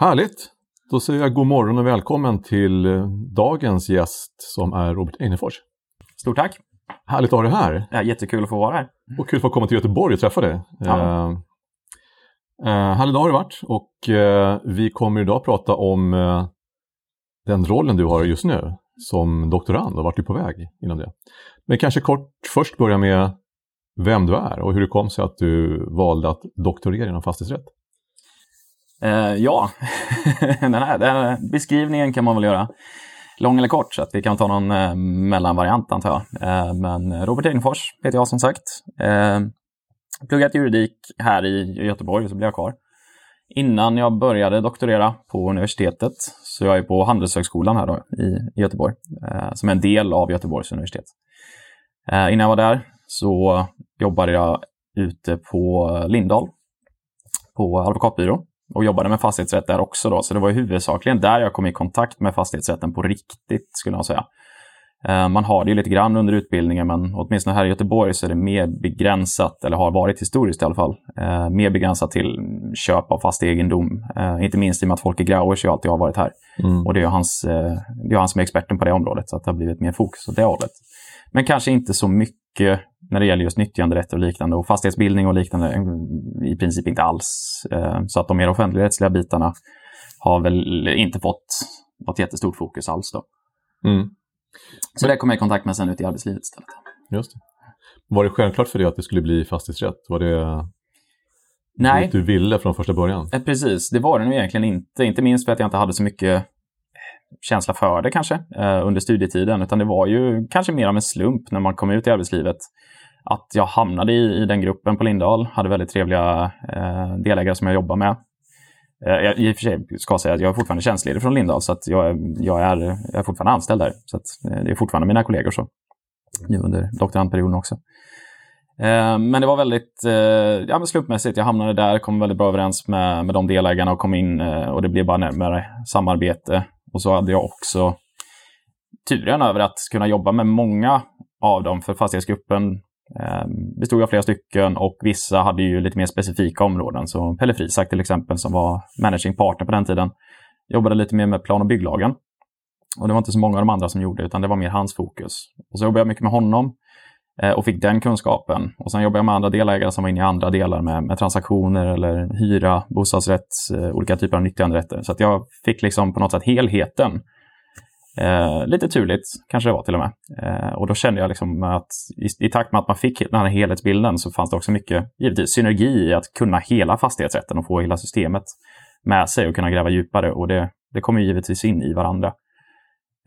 Härligt! Då säger jag god morgon och välkommen till eh, dagens gäst som är Robert Einefors. Stort tack! Härligt att ha dig här! Ja, jättekul att få vara här. Och kul att få komma till Göteborg och träffa dig. Ja. Eh, eh, härlig dag har det varit och eh, vi kommer idag prata om eh, den rollen du har just nu som doktorand och vart du är på väg inom det. Men kanske kort först börja med vem du är och hur det kom sig att du valde att doktorera inom fastighetsrätt. Eh, ja, den, här, den här beskrivningen kan man väl göra lång eller kort, så att vi kan ta någon eh, mellanvariant antar jag. Eh, men Robert Edenfors heter jag som sagt. Eh, pluggat juridik här i Göteborg, så blev jag kvar. Innan jag började doktorera på universitetet, så jag är på Handelshögskolan här då, i Göteborg, eh, som är en del av Göteborgs universitet. Eh, innan jag var där så jobbade jag ute på Lindahl, på advokatbyrå och jobbade med fastighetsrätt där också. Då. Så det var huvudsakligen där jag kom i kontakt med fastighetsrätten på riktigt, skulle jag säga. Eh, Man har det ju lite grann under utbildningen, men åtminstone här i Göteborg så är det mer begränsat, eller har varit historiskt i alla fall, eh, mer begränsat till köp av fast egendom. Eh, Inte minst i och med att Folke Grauers ju alltid har varit här. Mm. Och det är hans, eh, det är han som är experten på det området, så att det har blivit mer fokus åt det hållet. Men kanske inte så mycket när det gäller just nyttjanderätt och liknande och fastighetsbildning och liknande, mm, i princip inte alls. Eh, Så att de mer offentligrättsliga bitarna har väl inte fått något jättestort fokus alls då. Mm. Så det kom jag i kontakt med sen ute i arbetslivet istället. Just det. Var det självklart för dig att det skulle bli fastighetsrätt? Var det Nej, du ville från första början? eh, precis. Det var det nog egentligen inte. Inte minst för att jag inte hade så mycket känsla för det kanske eh, under studietiden, utan det var ju kanske mer av en slump när man kom ut i arbetslivet. Att jag hamnade i, i den gruppen på Lindahl, hade väldigt trevliga eh, delägare som jag jobbar med. Eh, jag, I och för sig ska jag säga att jag är fortfarande tjänstledig från Lindahl, så att jag, är- jag, är, jag är fortfarande anställd där. Så att, eh, det är fortfarande mina kollegor så, nu under doktorandperioden också. Eh, men det var väldigt eh, ja, men slumpmässigt. Jag hamnade där, kom väldigt bra överens med, med de delägarna och kom in eh, och det blev bara närmare samarbete. Och så hade jag också turen över att kunna jobba med många av dem, för fastighetsgruppen Ehm, bestod av flera stycken och vissa hade ju lite mer specifika områden. Så Pelle Frisak till exempel, som var managing partner på den tiden, jobbade lite mer med plan och bygglagen. Och det var inte så många av de andra som gjorde, utan det var mer hans fokus. Och så jobbade jag mycket med honom eh, och fick den kunskapen. Och sen jobbade jag med andra delägare som var inne i andra delar med, med transaktioner eller hyra, bostadsrätt, eh, olika typer av nyttjanderätter. Så att jag fick liksom på något sätt helheten. Eh, lite turligt kanske det var till och med. Eh, och då kände jag liksom att i, i takt med att man fick den här helhetsbilden så fanns det också mycket givetvis synergi i att kunna hela fastighetsrätten och få hela systemet med sig och kunna gräva djupare. Och det, det kommer ju givetvis in i varandra.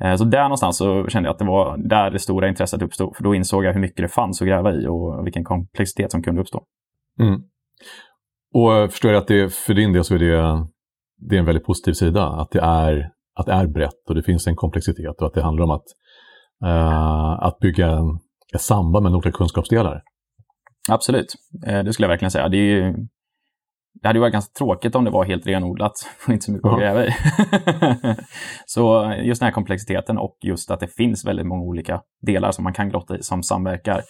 Eh, Så där någonstans så kände jag att det var där det stora intresset uppstod. För då insåg jag hur mycket det fanns att gräva i och vilken komplexitet som kunde uppstå. Mm. Och jag förstår jag att det, för din del så är det, det är en väldigt positiv sida. Att det, är, att det är brett och det finns en komplexitet och att det handlar om att, eh, att bygga en, ett samband med olika kunskapsdelar. Absolut, Eh, det skulle jag verkligen säga. Det, är ju, det hade ju varit ganska tråkigt om det var helt renodlat och inte så mycket att gräva i. så just den här komplexiteten och just att det finns väldigt många olika delar som man kan grotta i som samverkar.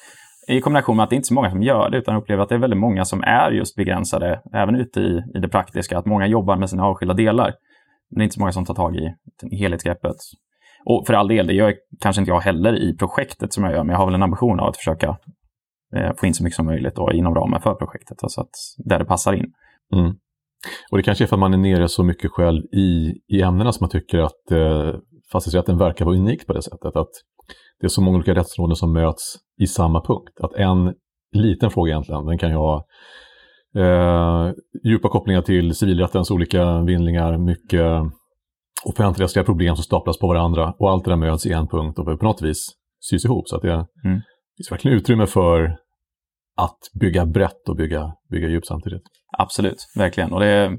I kombination med att det inte är så många som gör det, utan upplever att det är väldigt många som är just begränsade, även ute i, i det praktiska, att många jobbar med sina avskilda delar. Men det är inte så många som tar tag i helhetsgreppet. Och för all del, det gör kanske inte jag heller i projektet som jag gör, men jag har väl en ambition av att försöka eh, få in så mycket som möjligt då, inom ramen för projektet, så att där det passar in. Mm. Och det kanske är för att man är nere så mycket själv i, i ämnena som man tycker att eh, fastighetsrätten verkar vara unik på det sättet. Att det är så många olika rättsområden som möts i samma punkt. Att en liten fråga egentligen, den kan ju ha eh, djupa kopplingar till civilrättens olika vinningar, mycket offentligrättsliga problem som staplas på varandra och allt det där möts i en punkt och på något vis sys ihop. Så att det Mm. finns verkligen utrymme för att bygga brett och bygga, bygga djupt samtidigt. Absolut, verkligen. Och det,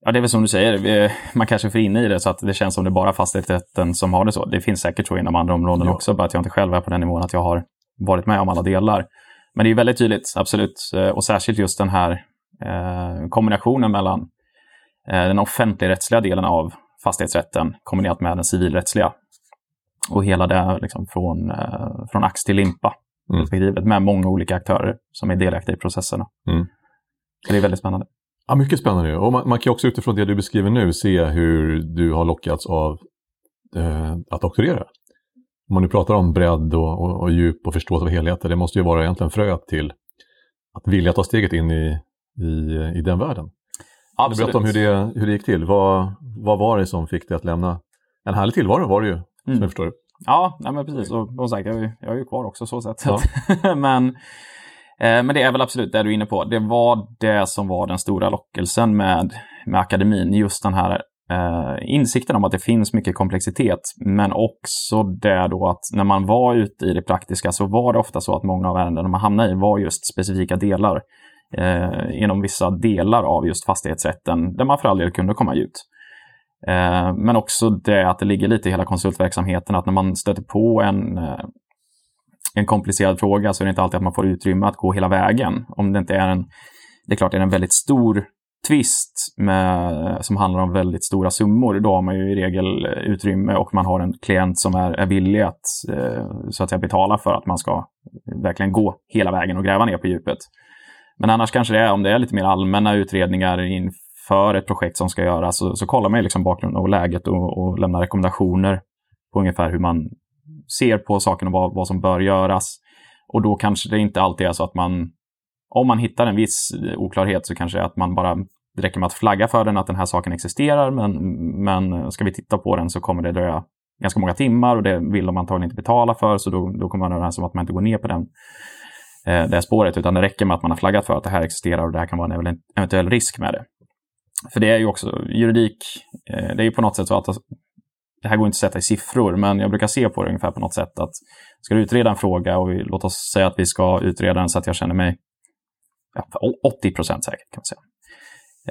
ja, det är väl som du säger, man kanske får in i det så att det känns som det är bara fastighetsrätten som har det så. Det finns säkert så inom andra områden Ja. också, bara att jag inte själv är på den nivån att jag har varit med om alla delar. Men det är väldigt tydligt, absolut. Eh, Och särskilt just den här eh, kombinationen mellan eh, den offentligrättsliga delen av fastighetsrätten kombinerat med den civilrättsliga. Och hela det liksom från, från ax till limpa, Mm. perspektivet, med många olika aktörer som är delaktiga i processerna. Mm. Så det är väldigt spännande. Ja, mycket spännande. Och man, man kan också utifrån det du beskriver nu se hur du har lockats av eh, att doktorera. Om man nu pratar om bredd och, och, och djup och förståelse av helheter, det måste ju vara egentligen fröet till att vilja ta steget in i, i, i den världen. Absolut. Berätta om hur det, hur det gick till. Vad, vad var det som fick dig att lämna en härlig tillvaro var det ju, mm. som jag förstår det. Ja, nej men precis. Och, och sagt, jag, är, jag är ju kvar också så sätt. Ja. men, eh, men det är väl absolut det du är inne på. Det var det som var den stora lockelsen med, med akademin. Just den här eh, insikten om att det finns mycket komplexitet. Men också det då att när man var ute i det praktiska så var det ofta så att många av ärendena man hamnade i var just specifika delar. Eh, inom vissa delar av just fastighetsrätten där man för all del kunde komma ut. Eh, men också det att det ligger lite i hela konsultverksamheten att när man stöter på en, eh, en komplicerad fråga så är det inte alltid att man får utrymme att gå hela vägen. Om det inte är en, det är klart, är en väldigt stor tvist med, som handlar om väldigt stora summor, då har man ju i regel utrymme och man har en klient som är, är villig att, eh, så att säga, betala för att man ska verkligen gå hela vägen och gräva ner på djupet. Men annars kanske det är, om det är lite mer allmänna utredningar inför ett projekt som ska göras så, så kollar man liksom bakgrunden och läget och, och lämnar rekommendationer på ungefär hur man ser på saken och vad, vad som bör göras. Och då kanske det inte alltid är så att man, om man hittar en viss oklarhet så kanske det är att man bara det räcker med att flagga för den att den här saken existerar, men, men ska vi titta på den så kommer det dröja ganska många timmar och det vill de antagligen inte betala för, så då, då kommer man överens om att man inte går ner på den, eh, det spåret, utan det räcker med att man har flaggat för att det här existerar och det här kan vara en eventuell risk med det. För det är ju också, juridik, eh, det är ju på något sätt så att alltså, det här går inte att sätta i siffror, men jag brukar se på det ungefär på något sätt att ska du utreda en fråga och vi, låt oss säga att vi ska utreda den så att jag känner mig ja, 80 procent säker kan man säga.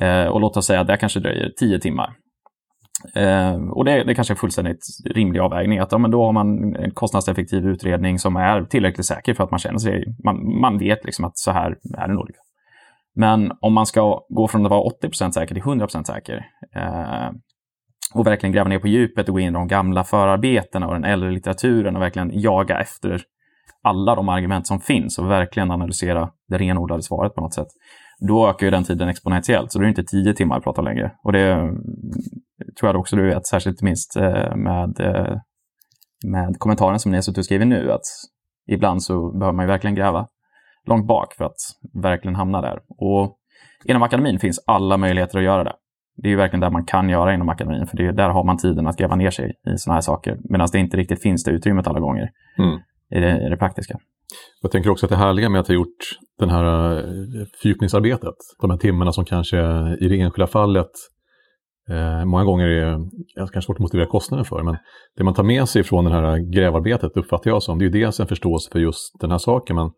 Eh, och låt oss säga att det kanske dröjer 10 timmar. Eh, och det, det kanske är fullständigt rimlig avvägning. Att ja, men då har man en kostnadseffektiv utredning som är tillräckligt säker för att man känner sig, man, man vet liksom att så här är det nog. Men om man ska gå från att vara 80% säker till 100% säker eh, och verkligen gräva ner på djupet och gå in i de gamla förarbetena och den äldre litteraturen och verkligen jaga efter alla de argument som finns och verkligen analysera det renodlade svaret på något sätt. Då ökar ju den tiden exponentiellt, så då är det inte tio timmar att prata längre. Och det tror jag också du vet, särskilt minst eh, med, eh, med kommentaren som ni har suttit och skrivit nu, att ibland så behöver man ju verkligen gräva långt bak för att verkligen hamna där. Och inom akademin finns alla möjligheter att göra det. Det är ju verkligen där man kan göra inom akademin, för det är, där har man tiden att gräva ner sig i sådana här saker. Medan det inte riktigt finns det utrymmet alla gånger mm. i, det, i det praktiska. Jag tänker också att det härliga med att ha gjort det här eh, fördjupningsarbetet, de här timmarna som kanske i det enskilda fallet eh, många gånger är kanske svårt att motivera kostnaden för, men det man tar med sig från det här grävarbetet uppfattar jag som, det är ju dels en förståelse för just den här saken, men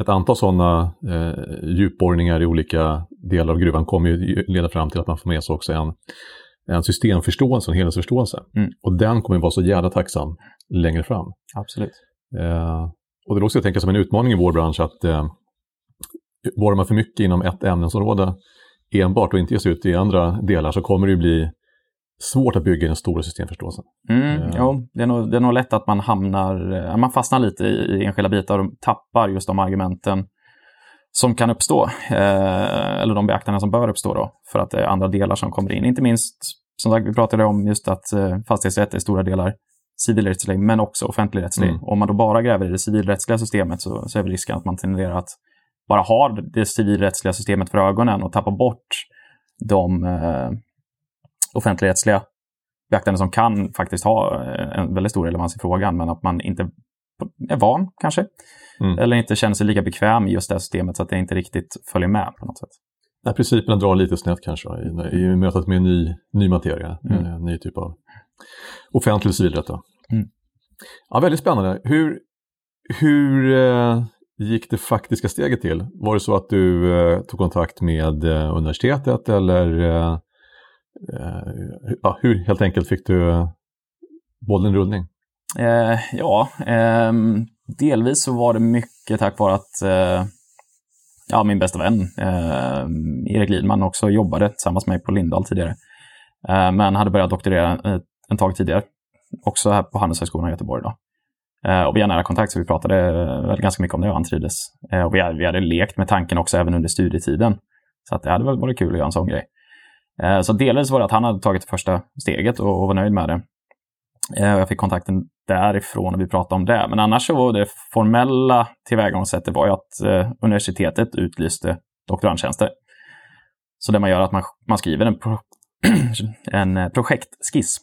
ett antal sådana eh, djupborrningar i olika delar av gruvan kommer ju leda fram till att man får med sig också en, en systemförståelse, en helhetsförståelse. Mm. Och den kommer vara så jävla tacksam längre fram. Absolut. Eh, och det är också jag tänker som en utmaning i vår bransch att eh, borrar man för mycket inom ett ämnesområde enbart och inte ger sig ut i andra delar så kommer det ju bli svårt att bygga den stora systemförståelsen. Mm, uh. Jo, det är, nog, det är nog lätt att man hamnar, eh, man fastnar lite i, i enskilda bitar och tappar just de argumenten som kan uppstå. Eh, eller de beaktanden som bör uppstå då, för att det är andra delar som kommer in. Inte minst, som sagt, vi pratade om just att eh, fastighetsrätt är stora delar civilrättslig, men också offentligrättslig. Mm. Om man då bara gräver i det civilrättsliga systemet så, så är risken att man tenderar att bara ha det civilrättsliga systemet för ögonen och tappa bort de eh, offentligrättsliga beaktanden som kan faktiskt ha eh, en väldigt stor relevans i frågan, men att man inte är van kanske. Mm. Eller inte känner sig lika bekväm i just det systemet så att det inte riktigt följer med på något sätt. Nej, principerna drar lite snett kanske i, i mötet med ny, ny materia, mm. en ny typ av offentlig civilrätt. Mm. Ja, väldigt spännande. Hur, hur eh, gick det faktiska steget till? Var det så att du eh, tog kontakt med eh, universitetet eller eh, Eh, ja, hur helt enkelt fick du eh, bollen i rullning? Eh, ja, eh, delvis så var det mycket tack vare att eh, ja, min bästa vän eh, Erik Lidman också jobbade tillsammans med mig på Lindahl tidigare. Eh, men hade börjat doktorera en tag tidigare, också här på Handelshögskolan i Göteborg. Då. Eh, och vi har nära kontakt så vi pratade eh, ganska mycket om det och han trivdes. Eh, och vi hade, vi hade lekt med tanken också även under studietiden Så att det hade väl varit kul att göra en sån grej. Så delvis var det att han hade tagit första steget och, var nöjd med det. Jag fick kontakten därifrån och vi pratade om det. Men annars så var det formella tillvägagångssättet var ju att universitetet utlyste doktorandtjänster. Så det man gör är att man, man skriver en, pro, en projektskiss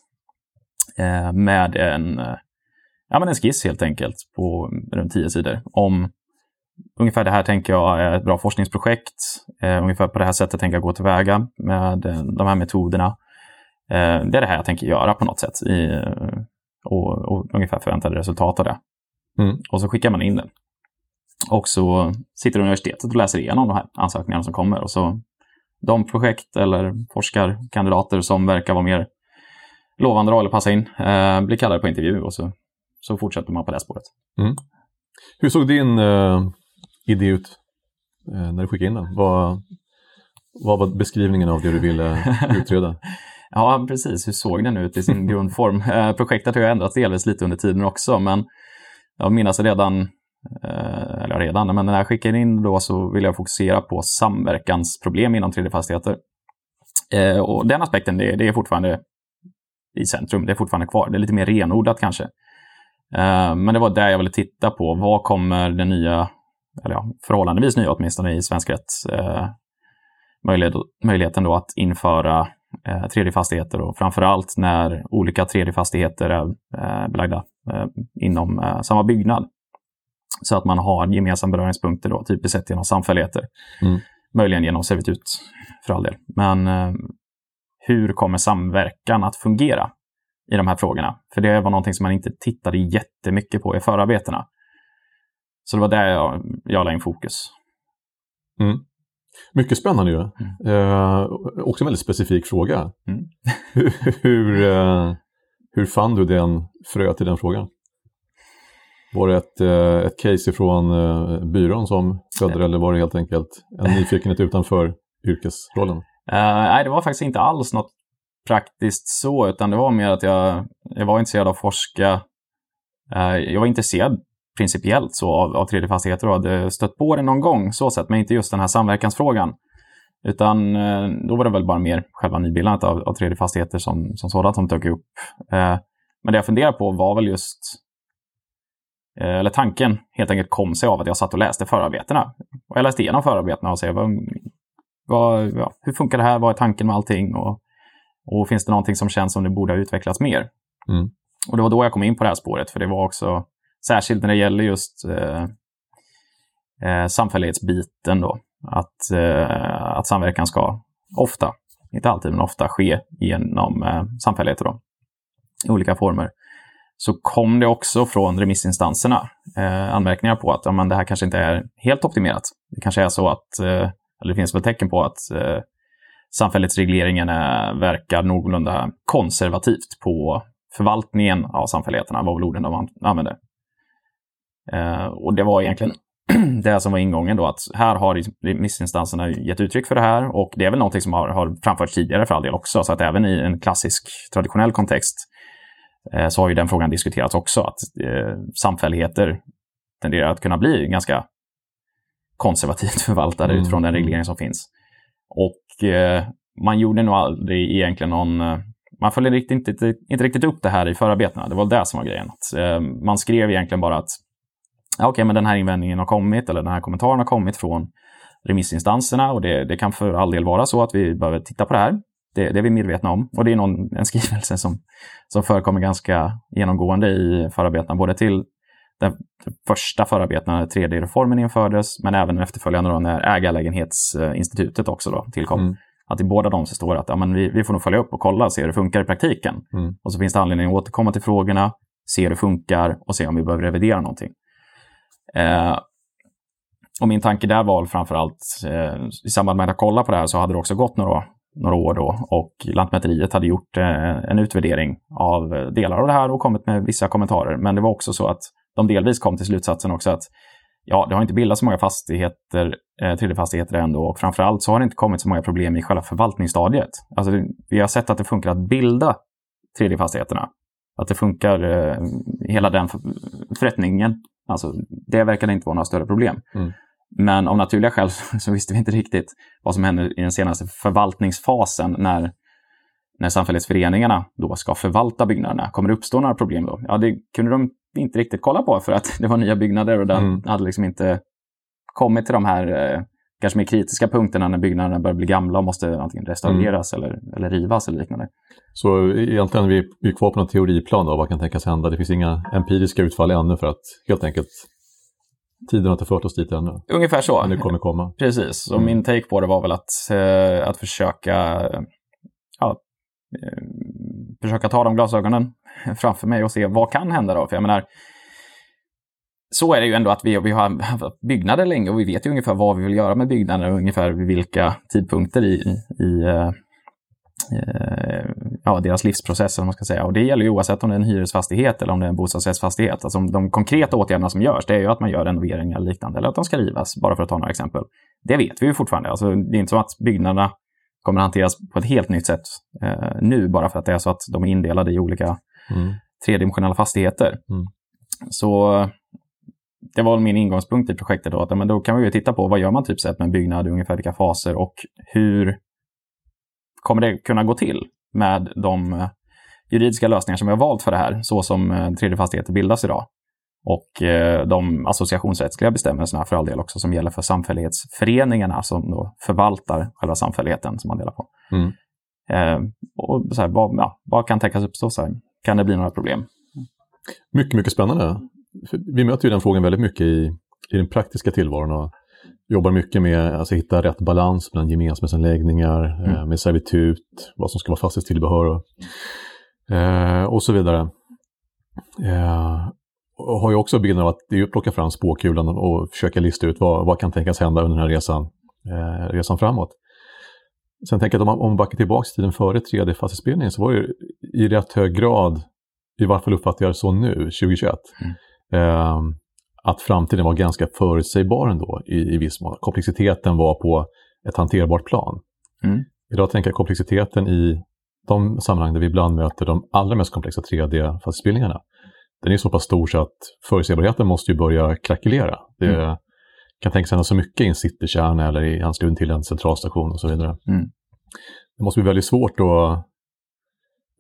med en, ja, men en skiss helt enkelt på runt tio sidor om ungefär det här tänker jag är ett bra forskningsprojekt. Eh, ungefär på det här sättet tänker jag gå tillväga med eh, de här metoderna. Eh, det är det här jag tänker göra på något sätt i, och, och ungefär förväntade resultat av det. Mm. Och så skickar man in det. Och så sitter universitetet och läser igenom de här ansökningarna som kommer. Och så de projekt eller forskarkandidater som verkar vara mer lovande eller passa in eh, blir kallade på intervju och så, så fortsätter man på det spåret. Mm. Hur såg din eh, idé ut eh, när du skickade in den? Vad, vad var beskrivningen av det du ville utreda? ja, precis. Hur såg den ut i sin grundform? Eh, projektet har ju ändrats delvis lite under tiden också, men jag minns redan, eh, eller redan, men när jag skickade in då så ville jag fokusera på samverkansproblem inom 3D-fastigheter. Eh, och den aspekten, det, det är fortfarande i centrum. Det är fortfarande kvar. Det är lite mer renodlat kanske. Eh, men det var där jag ville titta på. Vad kommer den nya eller ja, förhållandevis nya åtminstone i svensk rätt, eh, möjlighet, möjligheten då att införa eh, 3D-fastigheter och framförallt när olika 3D-fastigheter är eh, belagda eh, inom eh, samma byggnad. Så att man har gemensamma beröringspunkter då, typiskt sett genom samfälligheter. Mm. Möjligen genom servitut för all del. Men eh, hur kommer samverkan att fungera i de här frågorna? För det var någonting som man inte tittade jättemycket på i förarbetena. Så det var där jag, jag la in fokus. Mm. Mycket spännande ju. Mm. Eh, också en väldigt specifik fråga. Mm. hur, eh, hur fann du den frö till den frågan? Var det ett, eh, ett case ifrån eh, byrån som födde eller var det helt enkelt en nyfikenhet utanför yrkesrollen? Uh, nej, det var faktiskt inte alls något praktiskt så, utan det var mer att jag, jag var intresserad av att forska. Eh, jag var intresserad principiellt så av, av 3D-fastigheter och hade stött på det någon gång så sett, men inte just den här samverkansfrågan. Utan eh, då var det väl bara mer själva nybildandet av, av 3D-fastigheter som, som sådant som dök upp. Eh, men det jag funderade på var väl just, eller tanken helt enkelt kom sig av att jag satt och läste förarbetena. Och jag läste igenom förarbetena och såg vad, vad, ja, hur funkar det här, vad är tanken med allting och, och finns det någonting som känns som det borde ha utvecklats mer? Mm. Och det var då jag kom in på det här spåret, för det var också Särskilt när det gäller just eh, eh, samfällighetsbiten då. Att, eh, att samverkan ska ofta, inte alltid, men ofta ske genom eh, samfälligheter då, i olika former. Så kom det också från remissinstanserna eh, anmärkningar på att ja, men det här kanske inte är helt optimerat. Det kanske är så att, eh, eller det finns väl tecken på att samfällighetsregleringen verkar någorlunda konservativt på förvaltningen av samfälligheterna, var väl orden de använde. Eh, och det var egentligen det som var ingången då, att här har remissinstanserna gett uttryck för det här och det är väl någonting som har, har framförts tidigare för all del också, så att även i en klassisk traditionell kontext eh, så har ju den frågan diskuterats också, att eh, samfälligheter tenderar att kunna bli ganska konservativt förvaltade mm. utifrån den reglering som finns. Och Eh, man gjorde nog aldrig egentligen någon eh, man följde riktigt, inte, inte riktigt upp det här i förarbetena. Det var det som var grejen. Att, eh, man skrev egentligen bara att ja, okay, men den här invändningen har kommit eller den här kommentaren har kommit från remissinstanserna och det, det kan för all del vara så att vi behöver titta på det här. Det, det är vi medvetna om och det är någon, en skrivelse som, som förekommer ganska genomgående i förarbetena, både till den första förarbetena när 3D-reformen infördes, men även efterföljande då när ägarlägenhetsinstitutet också då tillkom. Mm. Att i båda de så står det att ja, men vi, vi får nog följa upp och kolla och se hur det funkar i praktiken. Mm. Och så finns det anledning att återkomma till frågorna, se hur det funkar och se om vi behöver revidera någonting. Eh, och min tanke där var framförallt, eh, i samband med att jag kollade på det här så hade det också gått några, några år då och Lantmäteriet hade gjort eh, en utvärdering av delar av det här och kommit med vissa kommentarer. Men det var också så att de delvis kom till slutsatsen också att ja, det har inte bildats så många fastigheter, eh, 3D-fastigheter ändå och framförallt så har det inte kommit så många problem i själva förvaltningsstadiet. Alltså, vi har sett att det funkar att bilda 3D-fastigheterna. Att det funkar, eh, hela den förrättningen Alltså, det verkade inte vara några större problem. Mm. Men av naturliga skäl så visste vi inte riktigt vad som händer i den senaste förvaltningsfasen när, när samfällighetsföreningarna då ska förvalta byggnaderna. Kommer det uppstå några problem då? Ja, det kunde de inte riktigt kolla på för att det var nya byggnader och den mm. hade liksom inte kommit till de här eh, kanske mer kritiska punkterna när byggnaderna börjar bli gamla och måste antingen restaureras mm. eller, eller rivas eller liknande. Så egentligen är vi, kvar på någon teoriplan då, vad kan tänkas hända? Det finns inga empiriska utfall ännu för att helt enkelt tiden har inte fört oss dit ännu. Ungefär så. Men det kommer komma. Precis, och mm. min take på det var väl att, eh, att försöka ja, eh, försöka ta de glasögonen framför mig och se vad kan hända då? För jag menar, så är det ju ändå att vi, vi har haft byggnader länge och vi vet ju ungefär vad vi vill göra med byggnader och ungefär vid vilka tidpunkter i, i, i eh, ja, deras livsprocess. Man ska säga. Och det gäller ju oavsett om det är en hyresfastighet eller om det är en bostadsrättsfastighet. Alltså de konkreta åtgärderna som görs, det är ju att man gör renoveringar eller liknande, eller att de ska rivas, bara för att ta några exempel. Det vet vi ju fortfarande. Alltså, det är inte så att byggnaderna kommer att hanteras på ett helt nytt sätt eh, nu, bara för att det är så att de är indelade i olika mm. tredimensionella fastigheter. Mm. Så det var min ingångspunkt i projektet då, att men då kan vi ju titta på vad gör man typ sett med en byggnad, ungefär vilka faser och hur kommer det kunna gå till med de eh, juridiska lösningar som vi har valt för det här, så som eh, tredje fastigheter bildas idag. Och eh, de associationsrättsliga bestämmelserna för all del också som gäller för samfällighetsföreningarna som då förvaltar själva samfälligheten som man delar på. Mm. och så här, vad, ja, vad kan tänkas uppstå? Så här? Kan det bli några problem? Mycket, mycket spännande vi möter ju den frågan väldigt mycket i, i den praktiska tillvaron och jobbar mycket med att alltså, hitta rätt balans mellan gemensamhetsanläggningar, mm. eh, med servitut, vad som ska vara fastighetstillbehör och, eh, och så vidare. Eh, och har ju också bilden av att det är att plocka fram spåkulan och försöka lista ut vad, vad kan tänkas hända under den här resan, resan framåt. Sen tänker jag att om man, om man backar tillbaka till tiden före 3D-fastighetsbildningen så var det i rätt hög grad, i varje fall uppfattar jag det så nu, 2021, mm eh, att framtiden var ganska förutsägbar ändå i, i viss mån. Komplexiteten var på ett hanterbart plan. Mm. Idag tänker jag komplexiteten i de sammanhang där vi ibland möter de allra mest komplexa 3D-fastighetsbildningarna. Den är så pass stor så att förutsägbarheten måste ju börja krackelera. Det mm. Kan tänkas hända så mycket i en citykärna eller i anslutning till en centralstation och så vidare. Mm. Det måste bli väldigt svårt att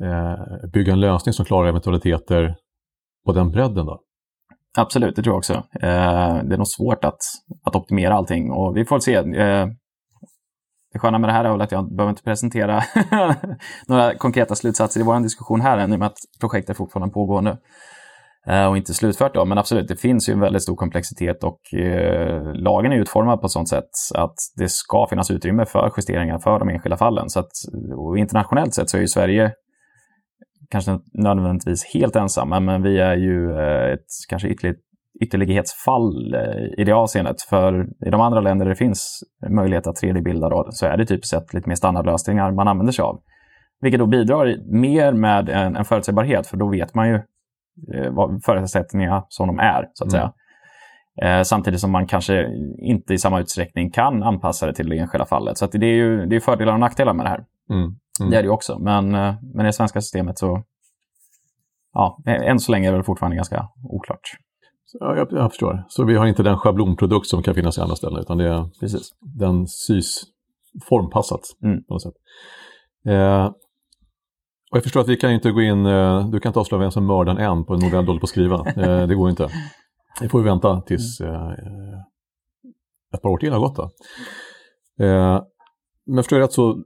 eh, bygga en lösning som klarar eventualiteter på den bredden. Då. Absolut, det tror jag också. Eh, det är nog svårt att, att optimera allting och vi får se. Eh, det sköna med det här är väl att jag behöver inte presentera några konkreta slutsatser i vår diskussion här än i och med att projektet fortfarande pågår nu Eh, och inte slutfört. Då. Men absolut, det finns ju en väldigt stor komplexitet och eh, lagen är utformad på ett sådant sätt att det ska finnas utrymme för justeringar för de enskilda fallen. Så att, internationellt sett så är ju Sverige kanske nödvändigtvis helt ensamma, men vi är ju eh, ett kanske ytterligt, ytterlighetsfall eh, i det avseendet. För i de andra länder där det finns möjlighet att 3D-bilda så är det typiskt sett lite mer standardlösningar man använder sig av. Vilket då bidrar mer med en, en förutsägbarhet, för då vet man ju eh, vad förutsättningarna som de är, så att mm. säga. Eh, samtidigt som man kanske inte i samma utsträckning kan anpassa det till det enskilda fallet. Så det är ju det är fördelar och nackdelar med det här. Mm. Mm. Det är det ju också, men, eh, men i det svenska systemet så... Ja, än så länge är det fortfarande ganska oklart. Ja, jag, jag, förstår. Så vi har inte den schablonprodukt som kan finnas i andra ställen, utan det är Precis. den sys formpassat mm. på något sätt. Eh, och jag förstår att vi kan inte gå in, eh, du kan inte avslöja vem som mördaren än på en novell du på att skriva. Eh, det går inte. Det får vi vänta tills mm. eh, ett par år till har gått. Då. Men förstår jag rätt så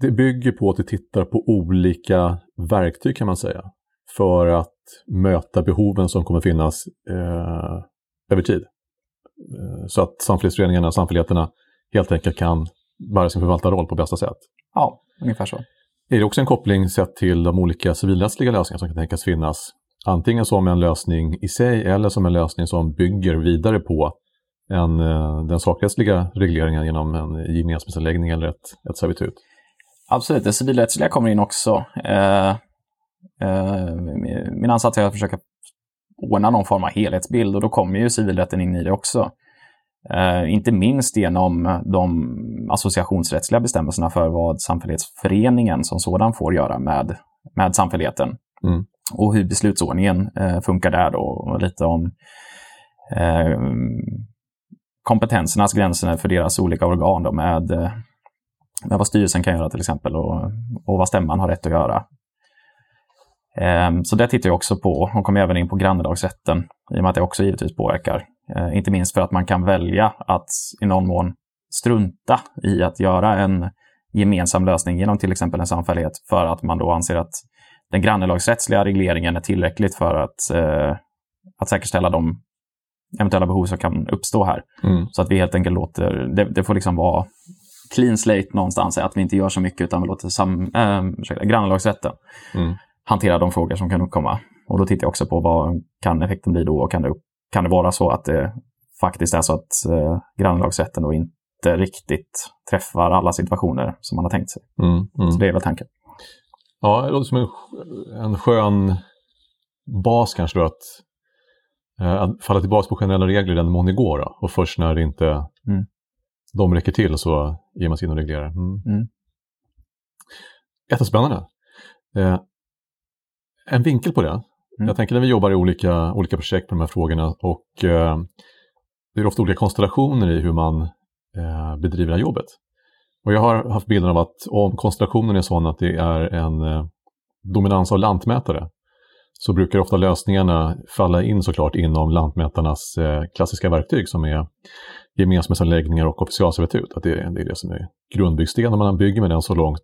det bygger på att du tittar på olika verktyg kan man säga. För att möta behoven som kommer finnas över tid. Så att samfällighetsföreningarna, samfälligheterna helt enkelt kan bära sin förvaltarroll på bästa sätt. Ja, ungefär så. Är det också en koppling sett till de olika civilrättsliga lösningar som kan tänkas finnas? Antingen som en lösning i sig eller som en lösning som bygger vidare på en, eh, den sakrättsliga regleringen genom en gemensamhetsanläggning eller ett, ett servitut. Absolut, det civilrättsliga kommer in också. Eh, eh, min ansats är att försöka ordna någon form av helhetsbild och då kommer ju civilrätten in i det också. Eh, inte minst genom de associationsrättsliga bestämmelserna för vad samfällighetsföreningen som sådan får göra med, med samfälligheten. Mm. Och hur beslutsordningen eh, funkar där då, och lite om eh, kompetensernas gränser för deras olika organ då, med, eh, med vad styrelsen kan göra till exempel och, och vad stämman har rätt att göra. Ehm, så det tittar jag också på och kommer även in på grannelagsrätten i och med att det också givetvis påverkar. Eh, inte minst för att man kan välja att i någon mån strunta i att göra en gemensam lösning genom till exempel en samfällighet för att man då anser att den grannelagsrättsliga regleringen är tillräckligt för att, eh, att säkerställa de eventuella behov som kan uppstå här. Mm. Så att vi helt enkelt låter, det, det, får liksom vara clean slate någonstans, att vi inte gör så mycket utan vi låter sam, äh, grannelagsrätten mm. hantera de frågor som kan uppkomma. Och då tittar jag också på vad kan effekten bli då och kan det, kan det vara så att det faktiskt är så att eh, grannelagsrätten då inte riktigt träffar alla situationer som man har tänkt sig. Mm, mm. Så det är väl tanken. Ja, det låter som en, en skön bas kanske då att, eh, att falla tillbaka på generella regler i den mån det går. Då. Och först när det inte mm. de räcker till så ger man sig in och reglerar. Mm. Mm. Jättespännande. Eh, en vinkel på det. Mm. Jag tänker när vi jobbar i olika, olika projekt på de här frågorna och eh, det är ofta olika konstellationer i hur man eh, bedriver det här jobbet. Och jag har haft bilden av att om konstellationen är sån att det är en eh, dominans av lantmätare så brukar ofta lösningarna falla in såklart inom lantmätarnas eh, klassiska verktyg som är gemensamhetsanläggningar och officialservitut. Att det, det är det som är grundbyggstenen man bygger med den så långt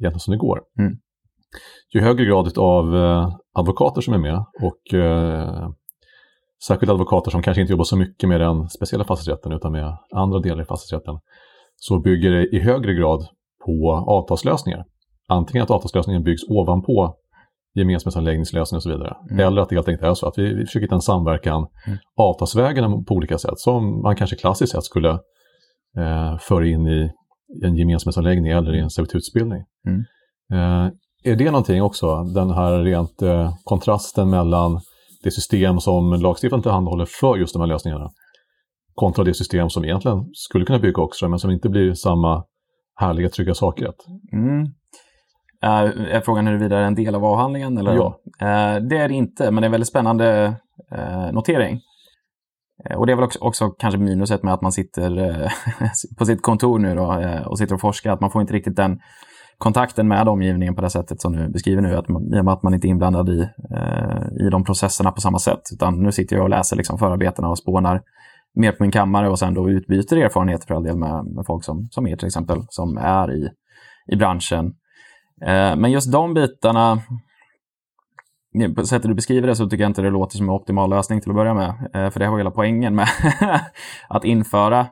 egentligen som det går. Mm. Ju högre grad av eh, advokater som är med och eh, särskilt advokater som kanske inte jobbar så mycket med den speciella fastighetsrätten utan med andra delar i fastighetsrätten så bygger det i högre grad på avtalslösningar. Antingen att avtalslösningen byggs ovanpå gemensamhetsanläggningslösning och så vidare. Mm. Eller att det helt enkelt är så att vi, vi försöker hitta en samverkan mm. avtalsvägen på olika sätt som man kanske klassiskt sett skulle eh, föra in i en gemensamhetsanläggning eller i en servitutsbildning. Mm. Eh, är det någonting också, den här rent eh, kontrasten mellan det system som lagstiftaren tillhandahåller för just de här lösningarna kontra det system som egentligen skulle kunna bygga också, men som inte blir samma härliga, trygga sakrätt. Mm. Uh, är frågan huruvida det är en del av avhandlingen? Eller? Ja. Uh, det är det inte, men det är en väldigt spännande uh, notering. Och det är väl också, också, kanske minuset med att man sitter på sitt kontor nu då, och sitter och forskar, att man får inte riktigt den kontakten med omgivningen på det sättet som du beskriver nu, att man, i och med att man inte är inblandad i, eh, i de processerna på samma sätt. Utan nu sitter jag och läser liksom förarbetena och spånar mer på min kammare och sen då utbyter erfarenheter för all del med, med folk som, som er till exempel, som är i, i branschen. Eh, men just de bitarna, på sättet du beskriver det så tycker jag inte det låter som en optimal lösning till att börja med. Eh, för det var hela poängen med att införa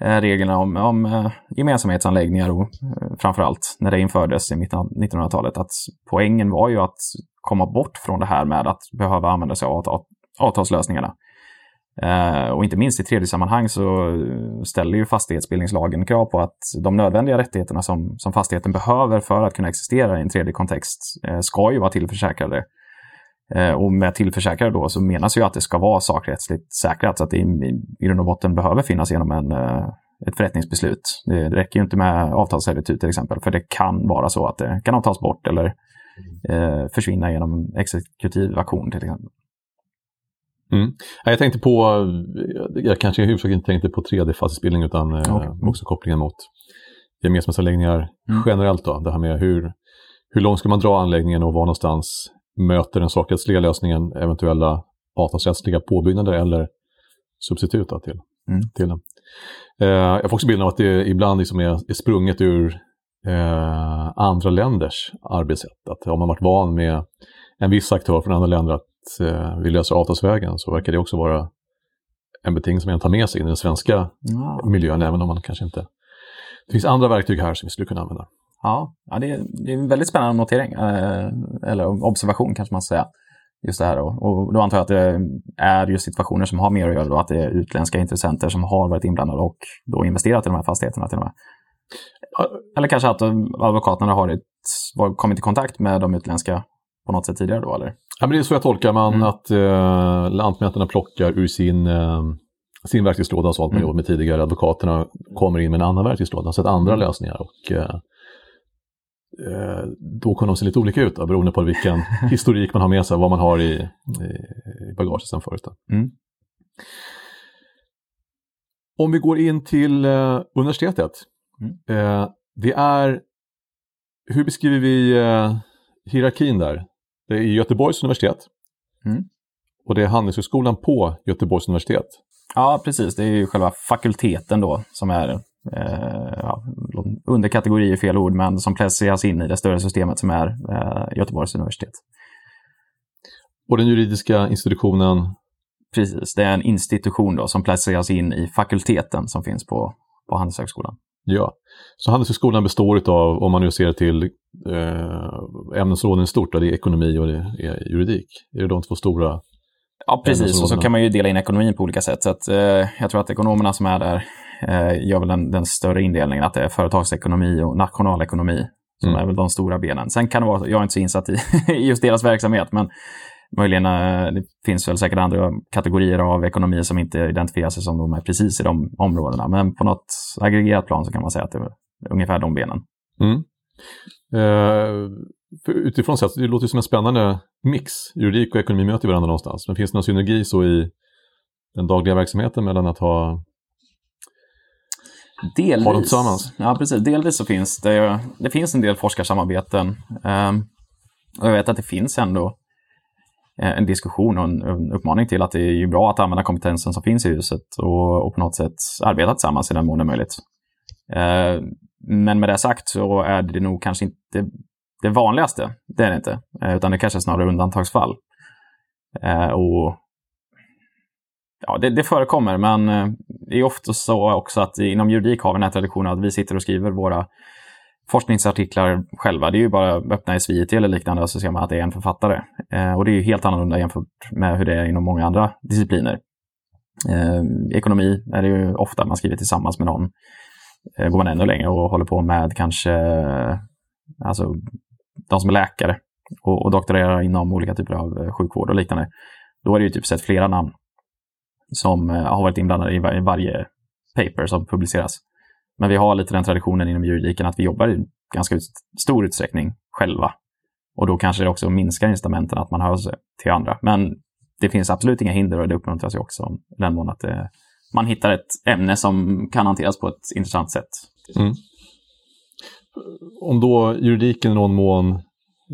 Eh, reglerna om, om eh, gemensamhetsanläggningar och eh, framförallt när det infördes i mitten av 1900-talet. Att poängen var ju att komma bort från det här med att behöva använda sig av avtalslösningarna. Och inte minst i tredje sammanhang så ställer ju fastighetsbildningslagen krav på att de nödvändiga rättigheterna som, som fastigheten behöver för att kunna existera i en tredje kontext ska ju vara tillförsäkrade. Uh, och med tillförsäkrade då så menas ju att det ska vara sakrättsligt säkrat så att det i, grund och botten behöver finnas genom en, ett förrättningsbeslut. Det räcker ju inte med avtalsservitut till exempel, för det kan vara så att det kan avtas bort eller försvinna genom en exekutiv aktion till exempel. Mm. Jag tänkte på, jag kanske i huvudsak inte tänkte på 3D-fastighetsbildning utan eh, okay. också kopplingen mot gemensamhetsanläggningar mm. generellt. Då, det här med hur, hur långt ska man dra anläggningen och var någonstans möter den sakrättsliga lösningen eventuella avtalsrättsliga påbyggnader eller substitut till, mm. till den. Eh, jag får också bilden av att det ibland liksom är, är sprunget ur eh, andra länders arbetssätt. Att har man varit van med en viss aktör från andra länder att eh, vi löser avtalsvägen så verkar det också vara en beting som man tar med sig in i den svenska ja. miljön, även om man kanske inte... Det finns andra verktyg här som vi skulle kunna använda. Ja, ja det, är, det är en väldigt spännande notering, eh, eller observation kanske man ska säga. Just det här då. Och då antar jag att det är just situationer som har mer att göra då, att det är utländska intressenter som har varit inblandade och då investerat i de här fastigheterna till och med. Eller kanske att advokaterna har ett, kommit i kontakt med de utländska på något sätt tidigare då, eller? Ja, men det är så jag tolkar man mm. att eh, Lantmätarna plockar ur sin, eh, sin verktygslåda, sånt man mm. jobbat med tidigare. Advokaterna kommer in med en annan verktygslåda, så att andra mm. lösningar. Och, eh, då kommer de se lite olika ut, då, beroende på vilken historik man har med sig, vad man har i, i bagaget sen förut. Mm. Om vi går in till eh, universitetet. Mm. Eh, det är, hur beskriver vi eh, hierarkin där? Det är Göteborgs universitet. Mm. Och det är Handelshögskolan på Göteborgs universitet. Ja, precis. Det är ju själva fakulteten då som är eh, ja, underkategori är fel ord, men som placeras in i det större systemet som är eh, Göteborgs universitet. Och den juridiska institutionen? Precis, det är en institution då som placeras in i fakulteten som finns på, på Handelshögskolan. Ja, så Handelshögskolan består av, om man nu ser till eh, ämnesområden i stort, det är ekonomi och det är juridik. Är det de två stora Ja, precis. Och så kan man ju dela in ekonomin på olika sätt. Så att, eh, jag tror att ekonomerna som är där eh, gör väl den, den, större indelningen, att det är företagsekonomi och nationalekonomi som mm. är väl de stora benen. Sen kan det vara, jag är inte så insatt i, just deras verksamhet, men möjligen eh, det finns väl säkert andra kategorier av ekonomi som inte identifierar sig som de är precis i de områdena. Men på något aggregerat plan så kan man säga att det är ungefär de benen. Mm. Eh, utifrån sett, det låter som en spännande mix. Juridik och ekonomi möter varandra någonstans. Men finns det någon synergi så i den dagliga verksamheten mellan att ha Delvis. Ha dem tillsammans? Ja, precis. Delvis så finns det, det finns en del forskarsamarbeten. Um, och jag vet att det finns ändå eh, en diskussion och en, uppmaning till att det är bra att använda kompetensen som finns i huset och, och på något sätt arbeta tillsammans i den mån det är möjligt. Uh, men med det sagt så är det nog kanske inte det vanligaste. Det är det inte. Uh, utan det kanske är snarare undantagsfall. Uh, och ja, det, det, förekommer, men eh, det är ofta så också att inom juridik har vi den här traditionen att vi sitter och skriver våra forskningsartiklar själva. Det är ju bara att öppna SVIT eller liknande och så ser man att det är en författare. Eh, och det är ju helt annorlunda jämfört med hur det är inom många andra discipliner. Eh, ekonomi är det ju ofta man skriver tillsammans med någon. Eh, går man ännu längre och håller på med kanske eh, alltså, de som är läkare och, och doktorerar inom olika typer av eh, sjukvård och liknande. Då är det ju typ sett flera namn som eh, har varit inblandade i varje paper som publiceras. Men vi har lite den traditionen inom juridiken att vi jobbar i ganska stor utsträckning själva. Och då kanske det också minskar incitamenten att man hör sig till andra. Men det finns absolut inga hinder och det uppmuntras ju också i den mån att det, man hittar ett ämne som kan hanteras på ett intressant sätt. Mm. Om då juridiken i någon mån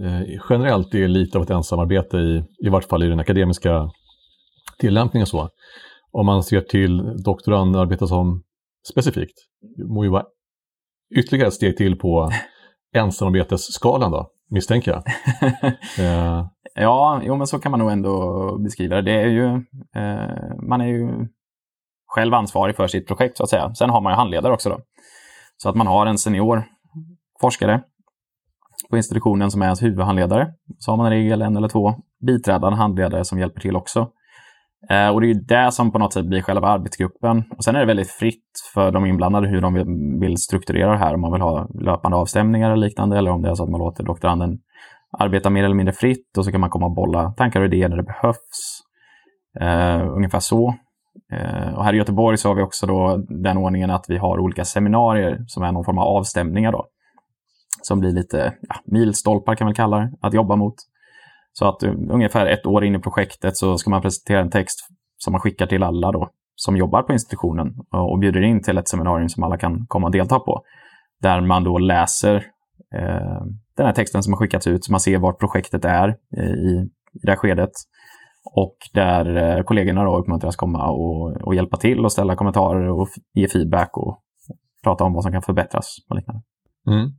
eh, generellt är lite av ett ensamarbete i, i vart fall i den akademiska tillämpningen så. Om man ser till doktorandarbete som specifikt, det må ju vara ytterligare ett steg till på ensamarbetesskalan då, misstänker jag. eh. Ja, jo, men så kan man nog ändå beskriva det. det är ju, eh, man är ju själv ansvarig för sitt projekt så att säga. Sen har man ju handledare också då. Så att man har en senior forskare på institutionen som är ens huvudhandledare. Så har man i regel en eller två biträdande handledare som hjälper till också. Eh, och det är ju det som på något sätt blir själva arbetsgruppen. Och sen är det väldigt fritt för de inblandade hur de vill strukturera det här. Om man vill ha löpande avstämningar eller liknande eller om det är så att man låter doktoranden arbeta mer eller mindre fritt och så kan man komma och bolla tankar och idéer när det behövs. Eh, ungefär så. Eh, och här i Göteborg så har vi också då den ordningen att vi har olika seminarier som är någon form av avstämningar då. Som blir lite ja, milstolpar kan man kalla det, att jobba mot. Så att eh, ungefär ett år in i projektet så ska man presentera en text som man skickar till alla då, som jobbar på institutionen och bjuder in till ett seminarium som alla kan komma och delta på. Där man då läser eh, den här texten som har skickats ut, så man ser vart projektet är i, i det här skedet. Och där eh, kollegorna då uppmuntras komma och, och hjälpa till och ställa kommentarer och ge feedback och, och prata om vad som kan förbättras och liknande. Mm.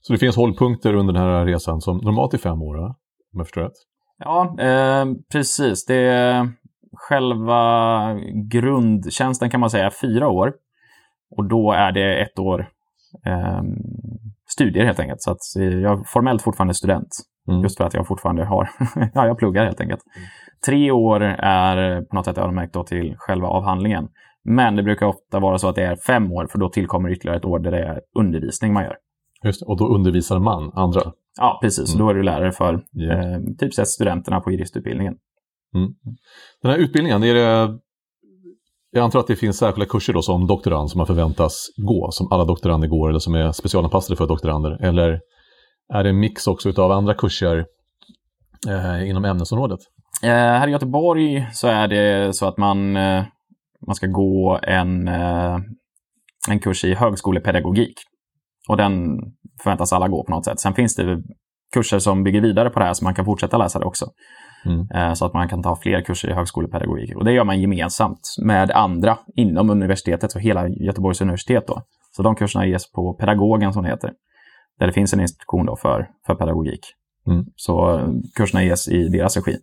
Så det finns hållpunkter under den här resan som normalt är fem år, om jag förstår rätt? Ja, eh, precis. Det är själva grundtjänsten kan man säga fyra år. Och då är det ett år eh, studier helt enkelt. Så att jag är formellt fortfarande student. Mm. Just för att jag fortfarande har, ja jag pluggar helt enkelt. Mm. Tre år är på något sätt öronmärkt då till själva avhandlingen. Men det brukar ofta vara så att det är fem år, för då tillkommer ytterligare ett år där det är undervisning man gör. Just och då undervisar man andra? Ja, precis. Mm. Då är du lärare för yeah. eh, typ sett studenterna på juristutbildningen. Mm. Den här utbildningen, är det, jag antar att det finns särskilda kurser då som doktorand som man förväntas gå, som alla doktorander går eller som är specialanpassade för doktorander? Eller är det en mix också av andra kurser eh, inom ämnesområdet? Eh, här i Göteborg så är det så att man, eh, man ska gå en, eh, en kurs i högskolepedagogik. Och den förväntas alla gå på något sätt. Sen finns det kurser som bygger vidare på det här så man kan fortsätta läsa det också. Mm. Eh, så att man kan ta fler kurser i högskolepedagogik. Och det gör man gemensamt med andra inom universitetet och hela Göteborgs universitet. Då. Så de kurserna ges på Pedagogen som det heter. Där det finns en institution då för, för pedagogik. Mm. Så eh, kurserna ges i deras regi.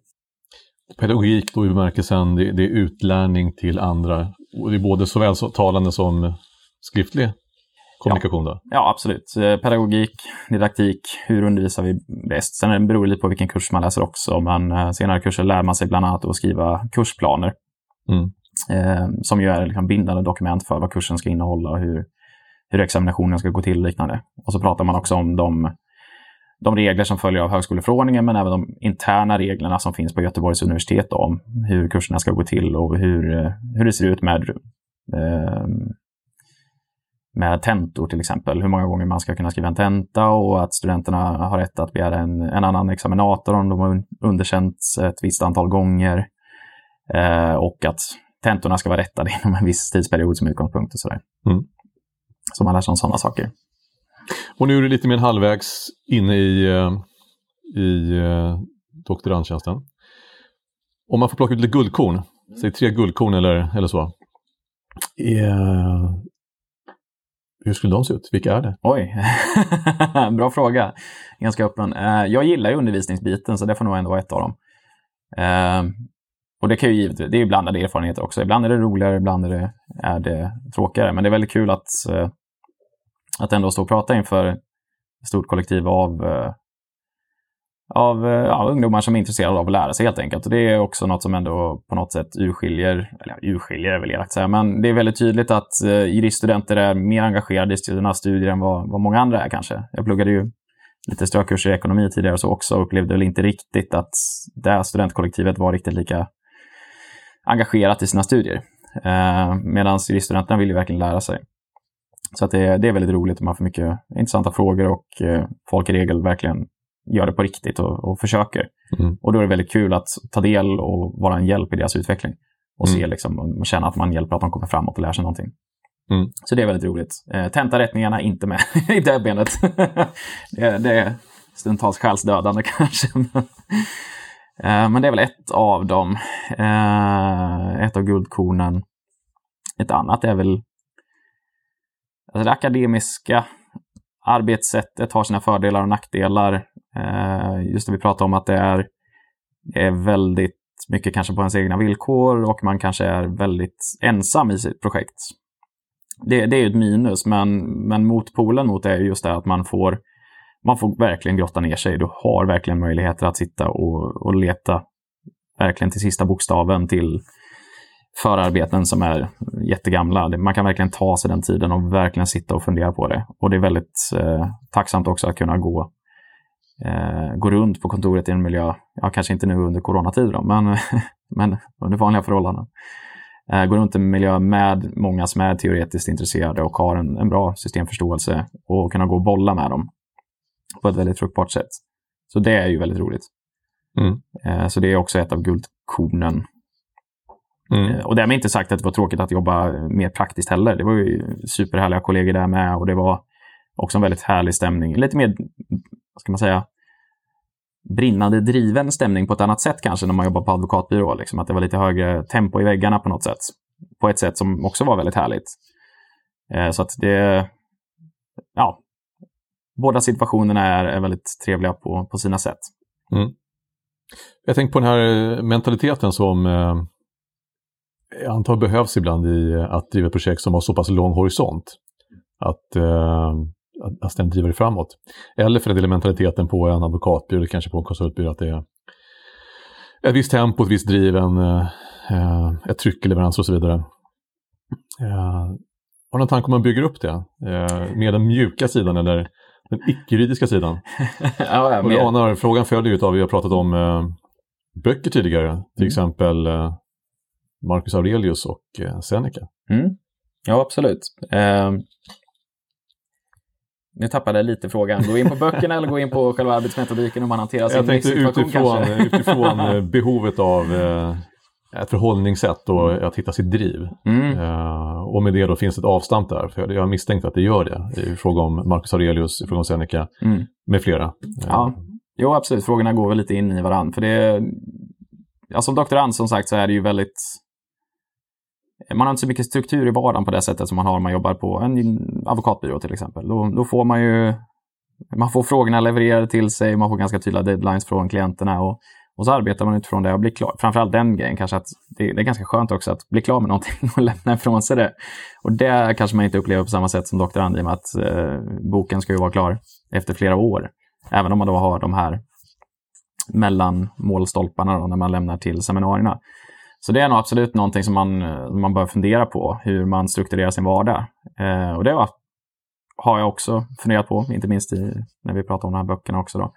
Pedagogik då i bemärkelsen, det, det är utlärning till andra. Och det är både såväl talande som skriftlig kommunikation då? Ja, absolut. Eh, pedagogik, didaktik, hur undervisar vi bäst? Sen beror det lite på vilken kurs man läser också, men eh, senare kurser lär man sig bland annat att skriva kursplaner. Mm. Eh, som ju är liksom bindande dokument för vad kursen ska innehålla och hur, hur examinationen ska gå till och liknande. Och så pratar man också om de, de regler som följer av högskoleförordningen, men även de interna reglerna som finns på Göteborgs universitet om hur kurserna ska gå till och hur, hur det ser ut med eh, med tentor till exempel, hur många gånger man ska kunna skriva en tenta och att studenterna har rätt att begära en, en annan examinator om de har underkänts ett visst antal gånger. Eh, och att tentorna ska vara rättade inom en viss tidsperiod som utgångspunkt och sådär. Mm. Så man lär sig om sådana saker. Och nu är du lite mer halvvägs inne i, eh, i eh, doktorandtjänsten. Om man får plocka ut lite guldkorn, säg tre guldkorn eller, eller så hur skulle de se ut? Vilka är det? Oj, bra fråga. Ganska öppen. Eh, jag gillar ju undervisningsbiten, så det får nog ändå vara ett av dem. Eh, och det kan ju givetvis, det är blandade erfarenheter också. Ibland är det roligare, ibland är det, är det tråkigare. Men det är väldigt kul att, eh, att ändå stå och prata inför ett stort kollektiv av av eh, ja, ungdomar som är intresserade av att lära sig helt enkelt. Och det är också något som ändå på något sätt urskiljer, eller urskiljer är väl elakt säga, men det är väldigt tydligt att eh, juriststudenter är mer engagerade i sina studier än vad, vad många andra är kanske. Jag pluggade ju lite strökurser i ekonomi tidigare och så också och upplevde väl inte riktigt att det studentkollektivet var riktigt lika engagerat i sina studier. Eh, Medan juriststudenterna vill ju verkligen lära sig. Så att det, det är väldigt roligt och man får mycket intressanta frågor och eh, folk i regel verkligen gör det på riktigt och, och försöker. Mm. Och då är det väldigt kul att ta del och vara en hjälp i deras utveckling. Och mm. se liksom, och känna att man hjälper att de kommer framåt och lär sig någonting. Mm. Så det är väldigt roligt. Eh, tentarättningarna inte med i det benet. det, det är stundtals själsdödande kanske. eh, men det är väl ett av dem. Eh, ett av guldkornen. Ett annat är väl alltså det akademiska arbetssättet har sina fördelar och nackdelar. Eh, just det vi pratade om att det är, är väldigt mycket kanske på ens egna villkor och man kanske är väldigt ensam i sitt projekt. Det, det är ett minus, men, men motpolen mot det är just det att man får, man får verkligen grotta ner sig. Du har verkligen möjligheter att sitta och, och leta verkligen till sista bokstaven till förarbeten som är jättegamla. Man kan verkligen ta sig den tiden och verkligen sitta och fundera på det. Och det är väldigt eh, tacksamt också att kunna gå, eh, gå runt på kontoret i en miljö, ja kanske inte nu under coronatid då, men, men under vanliga förhållanden. Eh, gå runt i en miljö med många som är teoretiskt intresserade och har en, en bra systemförståelse och kunna gå och bolla med dem på ett väldigt fruktbart sätt. Så det är ju väldigt roligt. Mm. Eh, så det är också ett av guldkornen Mm. Eh, och därmed inte sagt att det var tråkigt att jobba mer praktiskt heller. Det var ju superhärliga kollegor där med och det var också en väldigt härlig stämning. Lite mer, vad ska man säga, brinnande driven stämning på ett annat sätt kanske när man jobbar på advokatbyrå. Liksom, att det var lite högre tempo i väggarna på något sätt. På ett sätt som också var väldigt härligt. Eh, så att det, ja, båda situationerna är, är väldigt trevliga på, på sina sätt. Mm. Jag tänker på den här mentaliteten som eh, jag antar behövs ibland i att driva projekt som har så pass lång horisont. Att, eh, att ständigt driva det framåt. Eller för den delen mentaliteten på en advokatbyrå eller kanske på en konsultbyrå att det är ett visst tempo, ett visst driv, en, eh, ett tryck i leveranser och så vidare. Eh, har du någon tanke om man bygger upp det? Eh, med den mjuka sidan eller den icke-juridiska sidan? ja, ja, och du anar, frågan följer ju av, vi har pratat om eh, böcker tidigare, till mm. exempel eh, Marcus Aurelius och eh, Seneca. Mm. Ja, absolut. Nu tappade jag lite frågan. Gå in på böckerna eller gå in på själva arbetsmetodiken hur man hanterar sin Jag tänkte utifrån, utifrån eh, behovet av eh, ett förhållningssätt och att hitta sitt driv. Mm. Eh, och med det då finns ett avstamp där, för jag har misstänkt att det gör det i fråga om Marcus Aurelius, i fråga om Seneca Mm. med flera. Ja, jo absolut. Frågorna går väl lite in i varandra. För det, ja, som doktorand som sagt så är det ju väldigt... Man har inte så mycket struktur i vardagen på det sättet som man har om man jobbar på en advokatbyrå till exempel. Då, då får man ju... Man får frågorna levererade till sig, man får ganska tydliga deadlines från klienterna och, och så arbetar man utifrån det och blir klar. Framförallt den grejen kanske att det, det är ganska skönt också att bli klar med någonting och lämna ifrån sig det. Och det kanske man inte upplever på samma sätt som doktorand i och med att eh, boken ska ju vara klar efter flera år. Även om man då har de här mellan målstolparna då, när man lämnar till seminarierna. Så det är nog absolut någonting som man, man bör fundera på, hur man strukturerar sin vardag. Eh, och det har, har jag också funderat på, inte minst i, när vi pratar om de här böckerna också. Då.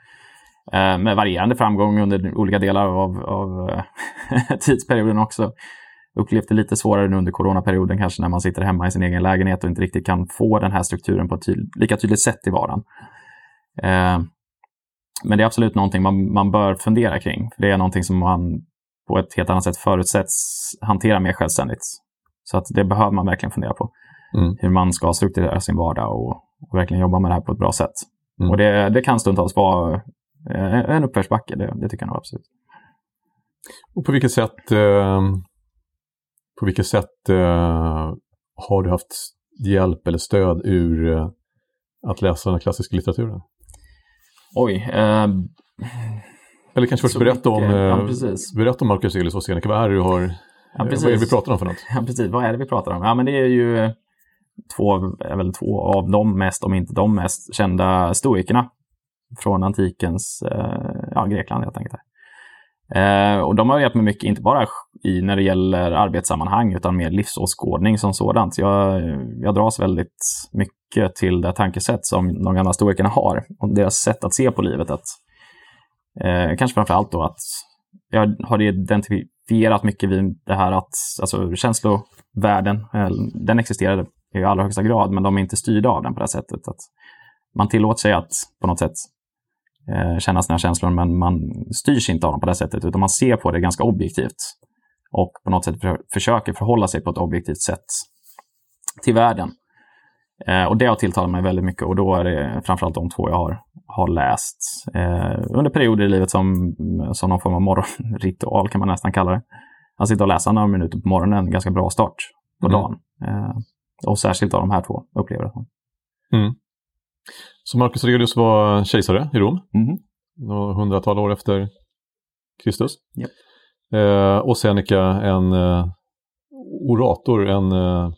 Eh, med varierande framgång under olika delar av, av eh, tidsperioden också. Upplevt det lite svårare nu under coronaperioden kanske när man sitter hemma i sin egen lägenhet och inte riktigt kan få den här strukturen på ett tydlig, lika tydligt sätt i vardagen. Eh, men det är absolut någonting man, man bör fundera kring. För det är någonting som man på ett helt annat sätt förutsätts hantera mer självständigt. Så att det behöver man verkligen fundera på. Mm. Hur man ska strukturera sin vardag och, och verkligen jobba med det här på ett bra sätt. Mm. Och det, det kan stundtals vara eh, en uppförsbacke, det, det tycker jag nog absolut. Och på vilket sätt, eh, på vilket sätt eh, har du haft hjälp eller stöd ur eh, att läsa den klassiska litteraturen? Oj. Eller kanske först berätta om, ja, eh, berätta om Marcus Aurelius och Seneca. Vad är det du har, Ja, eh, vad är det vi pratar om för något? Ja, precis. Vad är det vi pratar om? Ja, men det är ju två, väl två av de mest, om inte de mest, kända stoikerna från antikens eh, ja, Grekland helt enkelt. Eh, och de har hjälpt mig mycket, inte bara i, när det gäller arbetssammanhang, utan mer livsåskådning som sådant. Jag, jag dras väldigt mycket till det tankesätt som de gamla stoikerna har och deras sätt att se på livet. Att, eh, kanske framför allt då att jag har identifierat mycket vid det här att alltså, känslovärlden, eh, den existerade i allra högsta grad, men de är inte styrda av den på det här sättet. Att man tillåter sig att på något sätt eh, känna sina känslor, men man styrs inte av dem på det här sättet, utan man ser på det ganska objektivt och på något sätt för, försöker förhålla sig på ett objektivt sätt till världen. Eh, och det har tilltalat mig väldigt mycket och då är det framförallt de två jag har, har läst eh, under perioder i livet som, som någon form av morgonritual kan man nästan kalla det. Att sitta och läsa några minuter på morgonen ganska bra start på Mm. dagen. Eh, och särskilt av de här två upplever jag. Mm. Så Marcus Aurelius var kejsare i Rom, Mhm. några hundratal år efter Kristus. Japp. Eh, och Seneca en eh, orator, en eh,